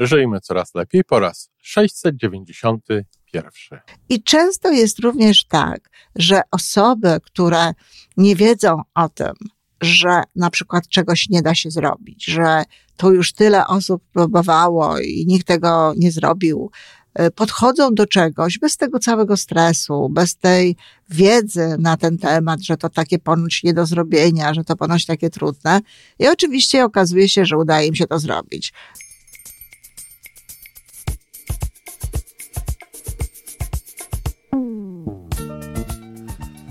Żyjmy coraz lepiej po raz 691. I często jest również tak, że osoby, które nie wiedzą o tym, że na przykład czegoś nie da się zrobić, że to już tyle osób próbowało i nikt tego nie zrobił, y, podchodzą do czegoś bez tego całego stresu, bez tej wiedzy na ten temat, że to takie ponoć nie do zrobienia, że to ponoć takie trudne. I oczywiście okazuje się, że udaje im się to zrobić.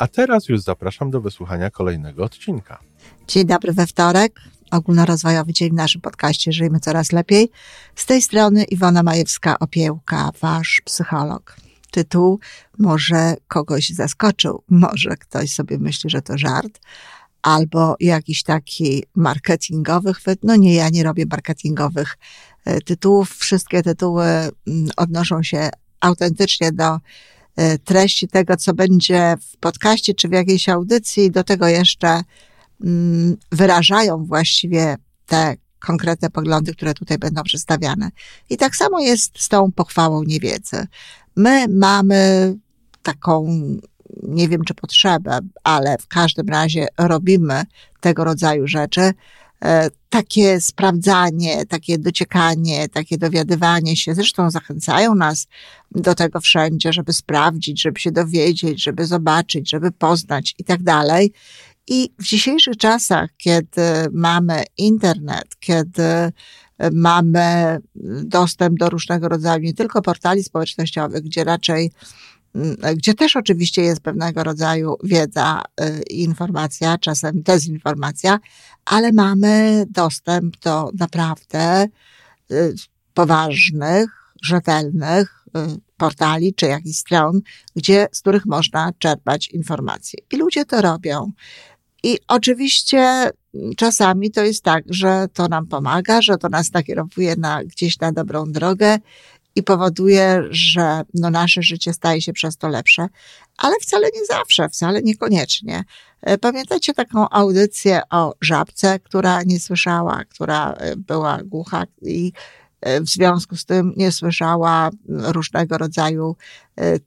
A teraz już zapraszam do wysłuchania kolejnego odcinka. Dzień dobry we wtorek. Ogólnorozwojowy dzień w naszym podcaście Żyjmy Coraz Lepiej. Z tej strony Iwona Majewska-Opiełka, wasz psycholog. Tytuł może kogoś zaskoczył, może ktoś sobie myśli, że to żart, albo jakiś taki marketingowy chwyt. No nie, ja nie robię marketingowych e, tytułów. Wszystkie tytuły mm, odnoszą się autentycznie do treści tego, co będzie w podcaście czy w jakiejś audycji, do tego jeszcze mm, wyrażają właściwie te konkretne poglądy, które tutaj będą przedstawiane. I tak samo jest z tą pochwałą niewiedzy. My mamy taką, nie wiem czy potrzebę, ale w każdym razie robimy tego rodzaju rzeczy, E, takie sprawdzanie, takie dociekanie, takie dowiadywanie się, zresztą zachęcają nas do tego wszędzie, żeby sprawdzić, żeby się dowiedzieć, żeby zobaczyć, żeby poznać i tak dalej. I w dzisiejszych czasach, kiedy mamy internet, kiedy mamy dostęp do różnego rodzaju nie tylko portali społecznościowych, gdzie raczej Mm, gdzie też oczywiście jest pewnego rodzaju wiedza y, i informacja, czasem dezinformacja, ale mamy dostęp do naprawdę y, poważnych, rzetelnych portali czy jakichś stron, gdzie, z których można czerpać informacje. I ludzie to robią. I oczywiście mm, czasami to jest tak, że to nam pomaga, że to nas nakierowuje na, gdzieś na dobrą drogę i powoduje, że no nasze życie staje się przez to lepsze, ale wcale nie zawsze, wcale niekoniecznie. E, pamiętacie taką audycję o żabce, która nie słyszała, która e, była głucha i E, w związku z tym nie słyszała różnego rodzaju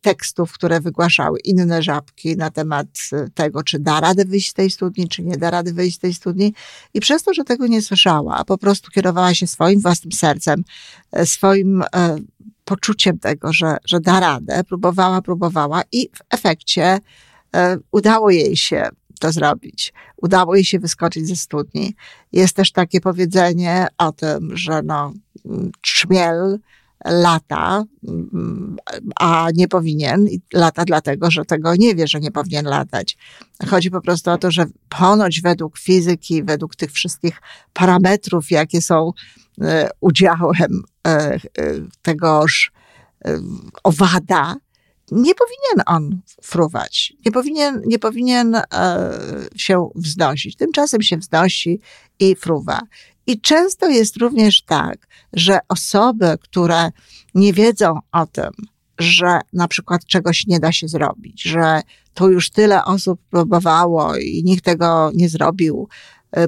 tekstów, które wygłaszały inne żabki na temat tego, czy da radę wyjść z tej studni, czy nie da rady wyjść z tej studni. I przez to, że tego nie słyszała, a po prostu kierowała się swoim własnym sercem, swoim poczuciem tego, że, że da radę, próbowała, próbowała i w efekcie udało jej się to zrobić. Udało jej się wyskoczyć ze studni. Jest też takie powiedzenie o tym, że no, trzmiel lata, a nie powinien. Lata dlatego, że tego nie wie, że nie powinien latać. Chodzi po prostu o to, że ponoć według fizyki, według tych wszystkich parametrów, jakie są e, udziałem e, e, tegoż owada, nie powinien on fruwać, nie powinien, nie powinien się wznosić. Tymczasem się wznosi i fruwa. I często jest również tak, że osoby, które nie wiedzą o tym, że na przykład czegoś nie da się zrobić, że to już tyle osób próbowało i nikt tego nie zrobił,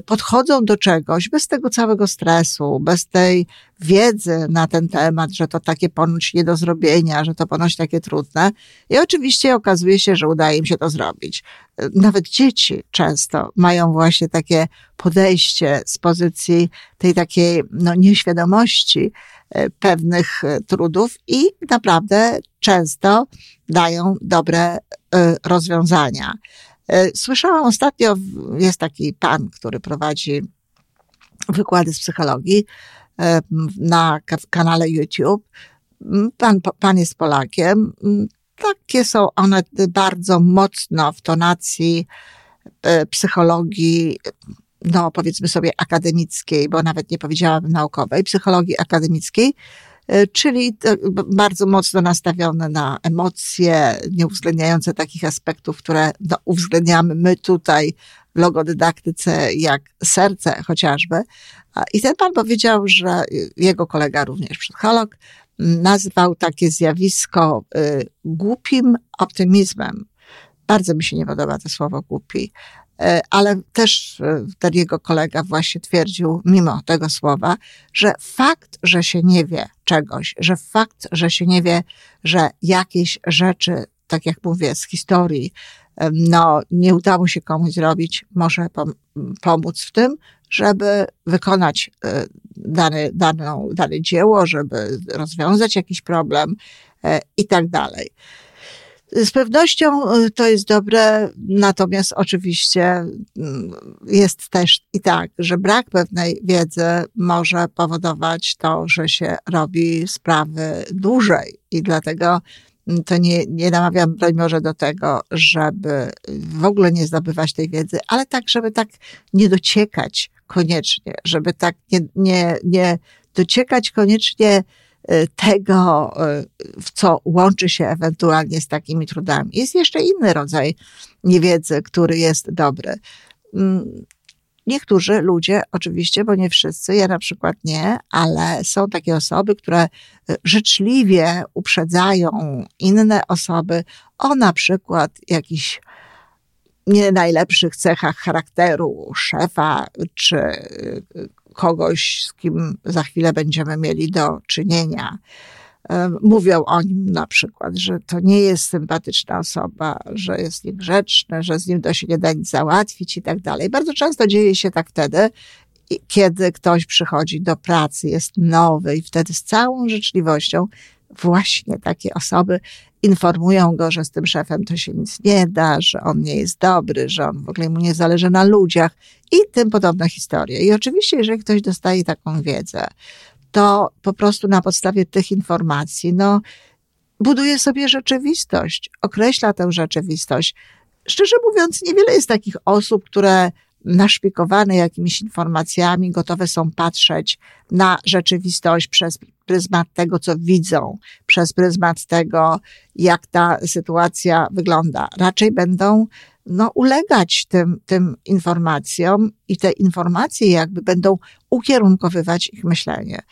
podchodzą do czegoś bez tego całego stresu, bez tej wiedzy na ten temat, że to takie ponoć nie do zrobienia, że to ponoć takie trudne. I oczywiście okazuje się, że udaje im się to zrobić. E, nawet dzieci często mają właśnie takie podejście z pozycji tej takiej no, nieświadomości e, pewnych trudów i naprawdę często dają dobre rozwiązania. E, słyszałam ostatnio, jest taki pan, który prowadzi wykłady z psychologii e, na kanale YouTube. Pan, pan jest Polakiem. Takie są one bardzo mocno w tonacji e, psychologii, no powiedzmy sobie akademickiej, bo nawet nie powiedziałabym naukowej, psychologii akademickiej. Czyli bardzo mocno nastawione na emocje, nie uwzględniające takich aspektów, które no, uwzględniamy my tutaj w logodydaktyce, jak serce chociażby. I ten pan powiedział, że jego kolega, również psycholog, nazwał takie zjawisko y, głupim optymizmem. Bardzo mi się nie podoba to słowo głupi, y, ale też y, ten jego kolega właśnie twierdził, mimo tego słowa, że fakt, że się nie wie czegoś, że fakt, że się nie wie, że jakieś rzeczy, tak jak mówię, z historii, no, nie udało się komuś zrobić, może pomóc w tym, żeby wykonać e, dane, daną, dane dzieło, żeby rozwiązać jakiś problem e, i tak dalej. Z pewnością e, to jest dobre, natomiast oczywiście mm, jest też i tak, że brak pewnej wiedzy może powodować to, że się robi sprawy dłużej. I dlatego to nie, nie namawiam, broń może do tego, żeby w ogóle nie zdobywać tej wiedzy, ale tak, żeby tak nie dociekać koniecznie, żeby tak nie, nie, nie dociekać koniecznie y, tego, y, w co łączy się ewentualnie z takimi trudami. Jest jeszcze inny rodzaj niewiedzy, który jest dobry. Mm, Niektórzy ludzie, oczywiście, bo nie wszyscy, ja na przykład nie, ale są takie osoby, które e, życzliwie uprzedzają inne osoby o na przykład jakichś nie najlepszych cechach charakteru szefa, czy kogoś, z kim za chwilę będziemy mieli do czynienia mówią o nim na przykład, że to nie jest sympatyczna osoba, że jest niegrzeczny, że z nim to się nie da nic załatwić i tak dalej. Bardzo często dzieje się tak wtedy, kiedy ktoś przychodzi do pracy, jest nowy i wtedy z całą życzliwością właśnie takie osoby informują go, że z tym szefem to się nic nie da, że on nie jest dobry, że on w ogóle mu nie zależy na ludziach i tym podobne historie. I oczywiście, jeżeli ktoś dostaje taką wiedzę, to po prostu na podstawie tych informacji, no, buduje sobie rzeczywistość, określa tę rzeczywistość. Szczerze mówiąc, niewiele jest takich osób, które naszpikowane jakimiś informacjami, gotowe są patrzeć na rzeczywistość przez pryzmat tego, co widzą, przez pryzmat tego, jak ta sytuacja wygląda. Raczej będą no, ulegać tym, tym informacjom i te informacje jakby będą ukierunkowywać ich myślenie.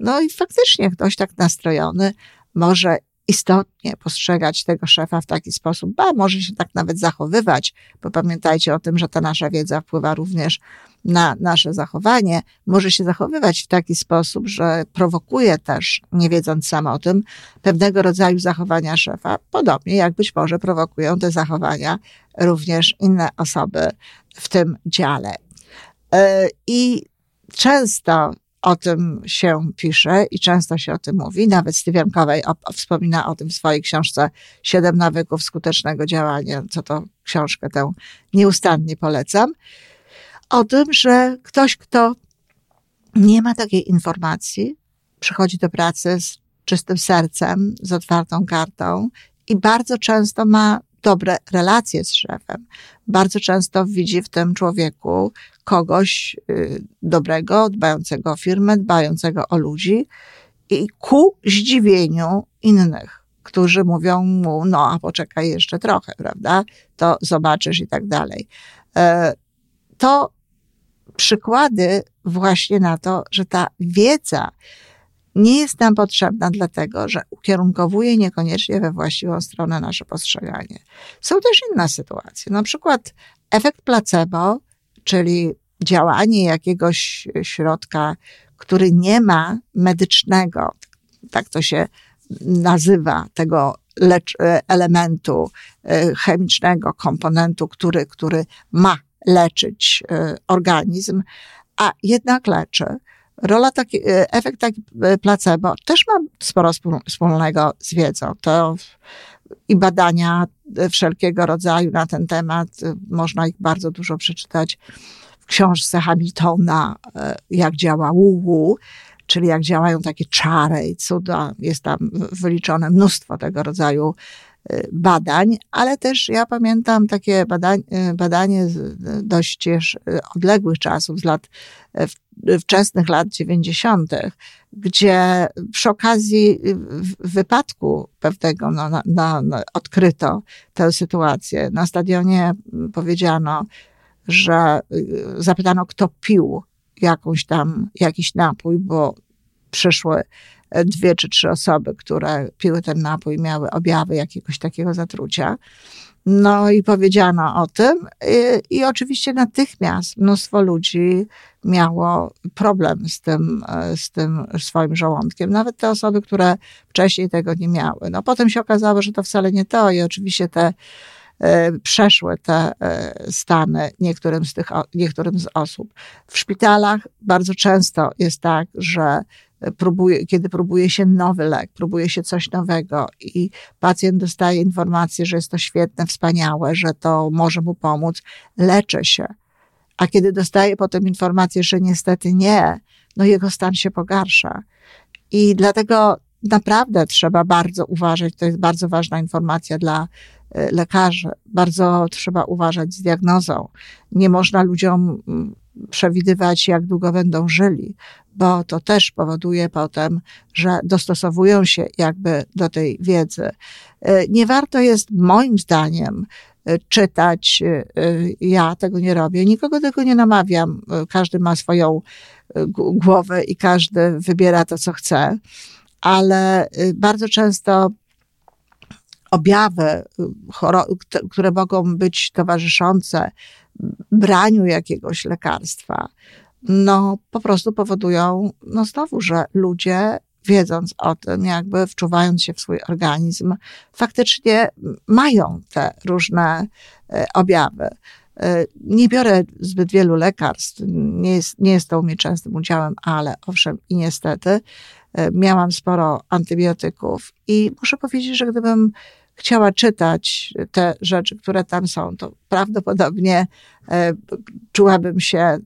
No i faktycznie ktoś tak nastrojony może istotnie postrzegać tego szefa w taki sposób, ba, może się tak nawet zachowywać, bo pamiętajcie o tym, że ta nasza wiedza wpływa również na nasze zachowanie, może się zachowywać w taki sposób, że prowokuje też, nie wiedząc sam o tym, pewnego rodzaju zachowania szefa, podobnie jak być może prowokują te zachowania również inne osoby w tym dziale. E, I często o tym się pisze i często się o tym mówi. Nawet Steven Covey wspomina o tym w swojej książce Siedem nawyków skutecznego działania, co to książkę tę nieustannie polecam. O tym, że ktoś, kto nie ma takiej informacji, przychodzi do pracy z czystym sercem, z otwartą kartą i bardzo często ma dobre relacje z szefem. Bardzo często widzi w tym człowieku kogoś y, dobrego, dbającego o firmę, dbającego o ludzi i ku zdziwieniu innych, którzy mówią mu, no a poczekaj jeszcze trochę, prawda? To zobaczysz i tak dalej. E, to przykłady właśnie na to, że ta wiedza, nie jest nam potrzebna dlatego, że ukierunkowuje niekoniecznie we właściwą stronę nasze postrzeganie. Są też inne sytuacje, na przykład efekt placebo, czyli działanie jakiegoś środka, który nie ma medycznego, tak to się nazywa, tego lecz, elementu e, chemicznego, komponentu, który, który ma leczyć e, organizm, a jednak leczy rola taki, e, efekt taki e, placebo też ma sporo wspólnego z wiedzą. To i badania e, wszelkiego rodzaju na ten temat, można ich bardzo dużo przeczytać w książce Hamiltona, jak działa WU, czyli jak działają takie czary i cuda. Jest tam wyliczone mnóstwo tego rodzaju badań, ale też ja pamiętam takie badanie z dość odległych czasów, z lat wczesnych lat 90., gdzie przy okazji wypadku pewnego no, na, na, odkryto tę sytuację. Na stadionie powiedziano, że zapytano, kto pił jakąś tam, jakiś napój, bo przyszły dwie czy trzy osoby, które piły ten napój, miały objawy jakiegoś takiego zatrucia. No i powiedziano o tym, i, i oczywiście natychmiast mnóstwo ludzi miało problem z tym, z tym swoim żołądkiem. Nawet te osoby, które wcześniej tego nie miały. No potem się okazało, że to wcale nie to i oczywiście te e, przeszły te e, stany niektórym z, tych, niektórym z osób. W szpitalach bardzo często jest tak, że próbuje, kiedy próbuje się nowy lek, próbuje się coś nowego i pacjent dostaje informację, że jest to świetne, wspaniałe, że to może mu pomóc, leczy się. A kiedy dostaje potem informację, że niestety nie, no jego stan się pogarsza. I dlatego naprawdę trzeba bardzo uważać, to jest bardzo ważna informacja dla e, lekarzy, bardzo trzeba uważać z diagnozą. Nie można ludziom mm, przewidywać, jak długo będą żyli, bo to też powoduje potem, że dostosowują się jakby do tej wiedzy. E, nie warto jest, moim zdaniem, e, czytać. E, ja tego nie robię, nikogo tego nie namawiam. Każdy ma swoją głowę i każdy wybiera to, co chce, ale bardzo często objawy, które mogą być towarzyszące braniu jakiegoś lekarstwa, no po prostu powodują, no znowu, że ludzie wiedząc o tym, jakby wczuwając się w swój organizm, faktycznie mają te różne e, objawy. E, nie biorę zbyt wielu lekarstw, nie jest, nie jest to u mnie częstym udziałem, ale owszem, i niestety e, miałam sporo antybiotyków i muszę powiedzieć, że gdybym chciała czytać te rzeczy, które tam są, to prawdopodobnie e, czułabym się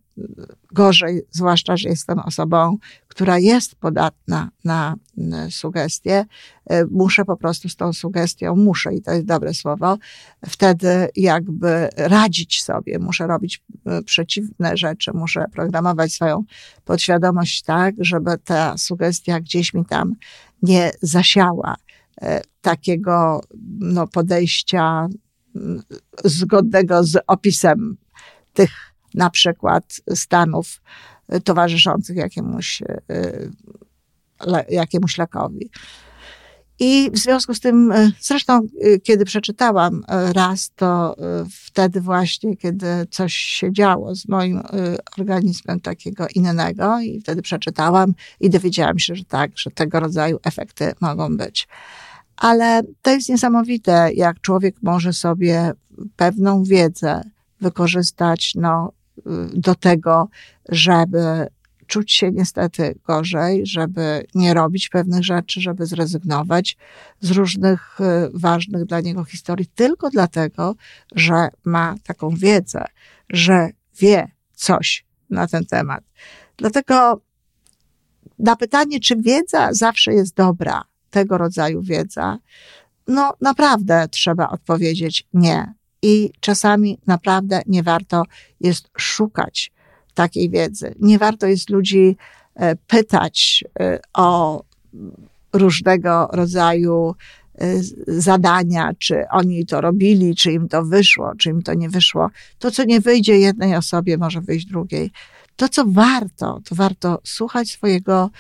gorzej, zwłaszcza, że jestem osobą, która jest podatna na sugestie. E, muszę po prostu z tą sugestią, muszę, i to jest dobre słowo, wtedy jakby radzić sobie, muszę robić e, przeciwne rzeczy, muszę programować swoją podświadomość tak, żeby ta sugestia gdzieś mi tam nie zasiała. E, takiego no, podejścia mm, zgodnego z opisem tych na przykład stanów towarzyszących jakiemuś, e, jakiemuś lekowi. I w związku z tym, e, zresztą, kiedy przeczytałam raz, to wtedy właśnie, kiedy coś się działo z moim organizmem takiego innego, i wtedy przeczytałam i dowiedziałam się, że tak, że tego rodzaju efekty mogą być. Ale to jest niesamowite, jak człowiek może sobie pewną wiedzę wykorzystać no, do tego, żeby czuć się niestety gorzej, żeby nie robić pewnych rzeczy, żeby zrezygnować z różnych y, ważnych dla niego historii, tylko dlatego, że ma taką wiedzę, że wie coś na ten temat. Dlatego na pytanie, czy wiedza zawsze jest dobra, tego rodzaju wiedza, no naprawdę trzeba odpowiedzieć nie. I czasami naprawdę nie warto jest szukać takiej wiedzy. Nie warto jest ludzi e, pytać e, o różnego rodzaju e, zadania, czy oni to robili, czy im to wyszło, czy im to nie wyszło. To, co nie wyjdzie jednej osobie, może wyjść drugiej. To, co warto, to warto słuchać swojego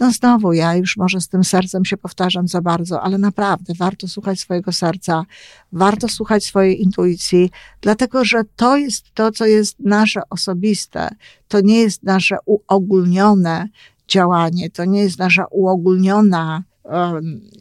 no znowu ja już może z tym sercem się powtarzam za bardzo, ale naprawdę warto słuchać swojego serca, warto słuchać swojej intuicji, dlatego że to jest to, co jest nasze osobiste. To nie jest nasze uogólnione działanie, to nie jest nasza uogólniona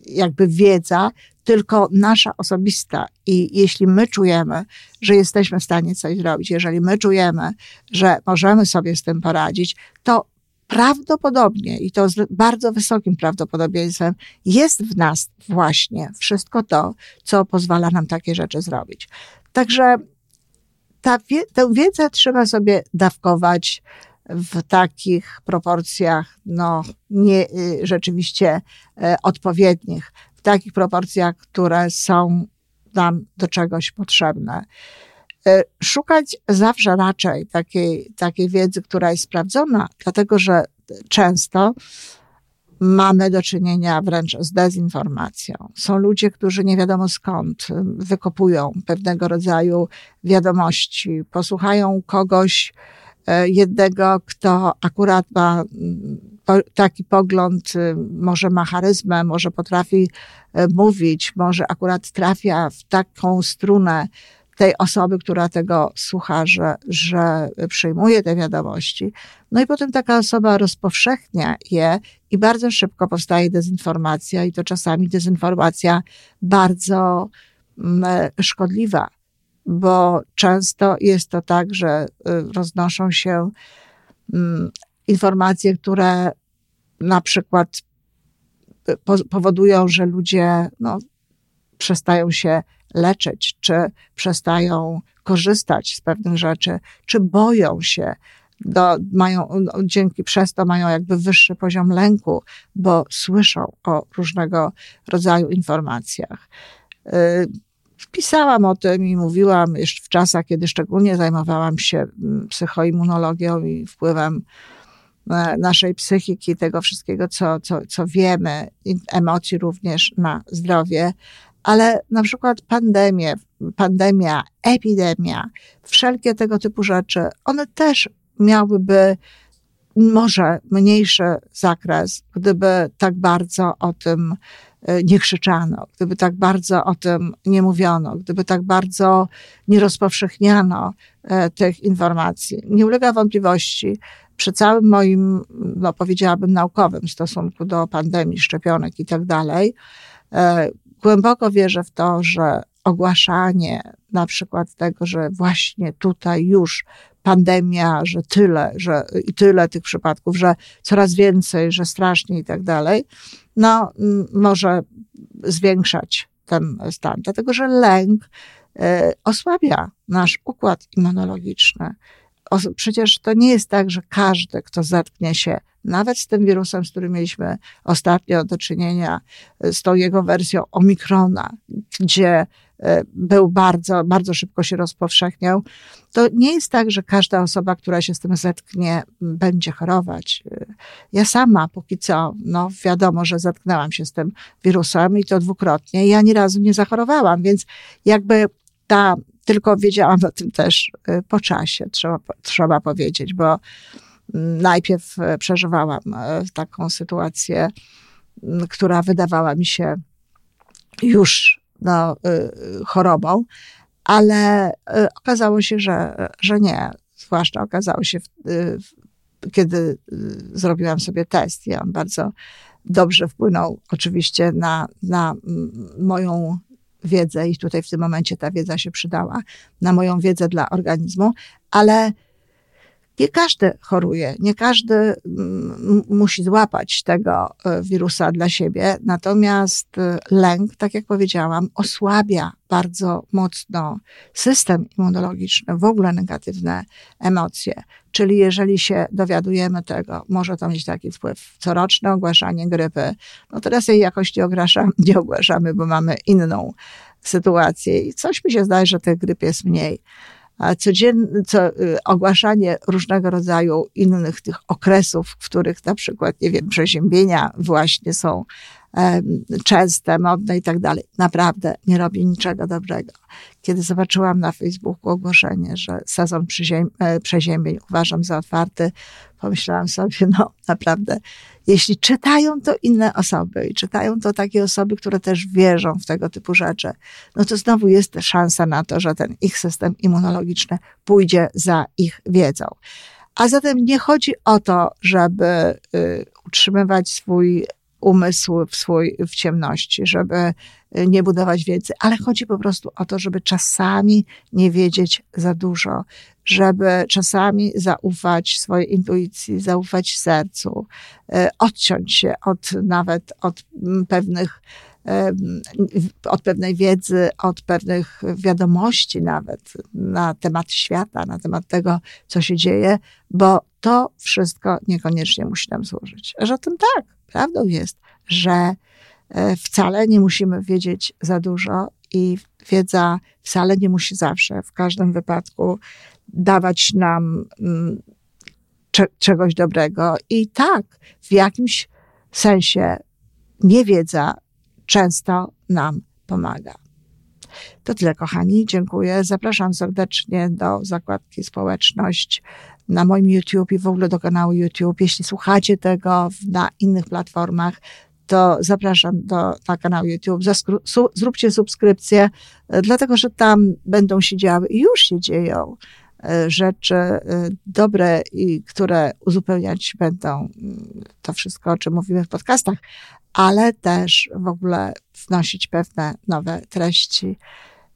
jakby wiedza, tylko nasza osobista. I jeśli my czujemy, że jesteśmy w stanie coś zrobić, jeżeli my czujemy, że możemy sobie z tym poradzić, to prawdopodobnie, i to z bardzo wysokim prawdopodobieństwem, jest w nas właśnie wszystko to, co pozwala nam takie rzeczy zrobić. Także ta, tę wiedzę trzeba sobie dawkować w takich proporcjach, no, nie, y, rzeczywiście e, odpowiednich. takich proporcjach, które są nam do czegoś potrzebne. E, szukać zawsze raczej takiej, takiej wiedzy, która jest sprawdzona, dlatego że często mamy do czynienia wręcz z dezinformacją. Są ludzie, którzy nie wiadomo skąd wykopują pewnego rodzaju wiadomości, posłuchają kogoś e, jednego, kto akurat ma taki pogląd, y, może ma charyzmę, może potrafi e, mówić, może akurat trafia w taką strunę tej osoby, która tego słucha, że, że przyjmuje te wiadomości. No i potem taka osoba rozpowszechnia je i bardzo szybko powstaje dezinformacja i to czasami dezinformacja bardzo mm, szkodliwa, bo często jest to tak, że y, roznoszą się mm, informacje, które na przykład y, powodują, że ludzie no, przestają się leczyć, czy przestają korzystać z pewnych rzeczy, czy boją się, do, mają, no, dzięki przez to mają jakby wyższy poziom lęku, bo słyszą o różnego rodzaju informacjach. Y, pisałam o tym i mówiłam jeszcze w czasach, kiedy szczególnie zajmowałam się mm, psychoimmunologią i wpływem e, naszej psychiki, tego wszystkiego, co, co, co wiemy, emocji również na zdrowie, ale na przykład pandemie, pandemia, epidemia, wszelkie tego typu rzeczy, one też miałyby może mniejszy zakres, gdyby tak bardzo o tym e, nie krzyczano, gdyby tak bardzo o tym nie mówiono, gdyby tak bardzo nie rozpowszechniano e, tych informacji. Nie ulega wątpliwości, przy całym moim, no powiedziałabym, naukowym stosunku do pandemii, szczepionek i tak dalej, e, Głęboko wierzę w to, że ogłaszanie na przykład tego, że właśnie tutaj już pandemia, że tyle, że i tyle tych przypadków, że coraz więcej, że strasznie i tak dalej, no może zwiększać ten stan, dlatego że lęk y, osłabia nasz układ immunologiczny. Przecież to nie jest tak, że każdy, kto zetknie się nawet z tym wirusem, z którym mieliśmy ostatnio do czynienia, z tą jego wersją Omikrona, gdzie e, był bardzo, bardzo szybko się rozpowszechniał, to nie jest tak, że każda osoba, która się z tym zetknie, będzie chorować. Ja sama póki co, no wiadomo, że zetknęłam się z tym wirusem i to dwukrotnie. Ja ani razu nie zachorowałam, więc jakby ta, tylko wiedziałam o tym też e, po czasie, trzeba, trzeba powiedzieć, bo najpierw e, przeżywałam e, taką sytuację, która wydawała mi się już no, e, chorobą, ale okazało się, że, że nie. Zwłaszcza okazało się, kiedy zrobiłam sobie test i on bardzo dobrze wpłynął oczywiście na, na moją wiedzę i tutaj w tym momencie ta wiedza się przydała, na moją wiedzę dla organizmu, ale nie każdy choruje, nie każdy mm, musi złapać tego e, wirusa dla siebie, natomiast e, lęk, tak jak powiedziałam, osłabia bardzo mocno system immunologiczny, w ogóle negatywne emocje. Czyli jeżeli się dowiadujemy tego, może to mieć taki wpływ. Coroczne ogłaszanie grypy, no teraz jej jakoś nie, nie ogłaszamy, bo mamy inną sytuację i coś mi się zdaje, że tych gryp jest mniej codzienne, co, y, ogłaszanie różnego rodzaju innych tych okresów, w których na przykład, nie wiem, przeziębienia właśnie są częste, modne i tak dalej. Naprawdę nie robi niczego dobrego. Kiedy zobaczyłam na Facebooku ogłoszenie, że sezon e, przeziębień uważam za otwarty, pomyślałam sobie, no naprawdę, jeśli czytają to inne osoby i czytają to takie osoby, które też wierzą w tego typu rzeczy, no to znowu jest szansa na to, że ten ich system immunologiczny pójdzie za ich wiedzą. A zatem nie chodzi o to, żeby y, utrzymywać swój umysł w, swój, w ciemności, żeby y, nie budować wiedzy, ale chodzi po prostu o to, żeby czasami nie wiedzieć za dużo, żeby czasami zaufać swojej intuicji, zaufać sercu, y, odciąć się od nawet od mm, pewnych od pewnej wiedzy, od pewnych wiadomości nawet na temat świata, na temat tego, co się dzieje, bo to wszystko niekoniecznie musi nam służyć. A zatem tak, prawdą jest, że E, wcale nie musimy wiedzieć za dużo i wiedza wcale nie musi zawsze, w każdym wypadku, dawać nam mm, czegoś dobrego. I tak, w jakimś sensie niewiedza często nam pomaga. To tyle, kochani. Dziękuję. Zapraszam serdecznie do zakładki Społeczność na moim YouTube i w ogóle do kanału YouTube. Jeśli słuchacie tego na innych platformach, to zapraszam do, na kanał YouTube. zróbcie subskrypcję, dlatego że tam będą się działy i już się dzieją e, rzeczy e, dobre i które uzupełniać będą mm, to wszystko, o czym mówimy w podcastach, ale też w ogóle wnosić pewne nowe treści.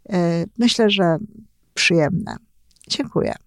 E, myślę, że przyjemne. Dziękuję.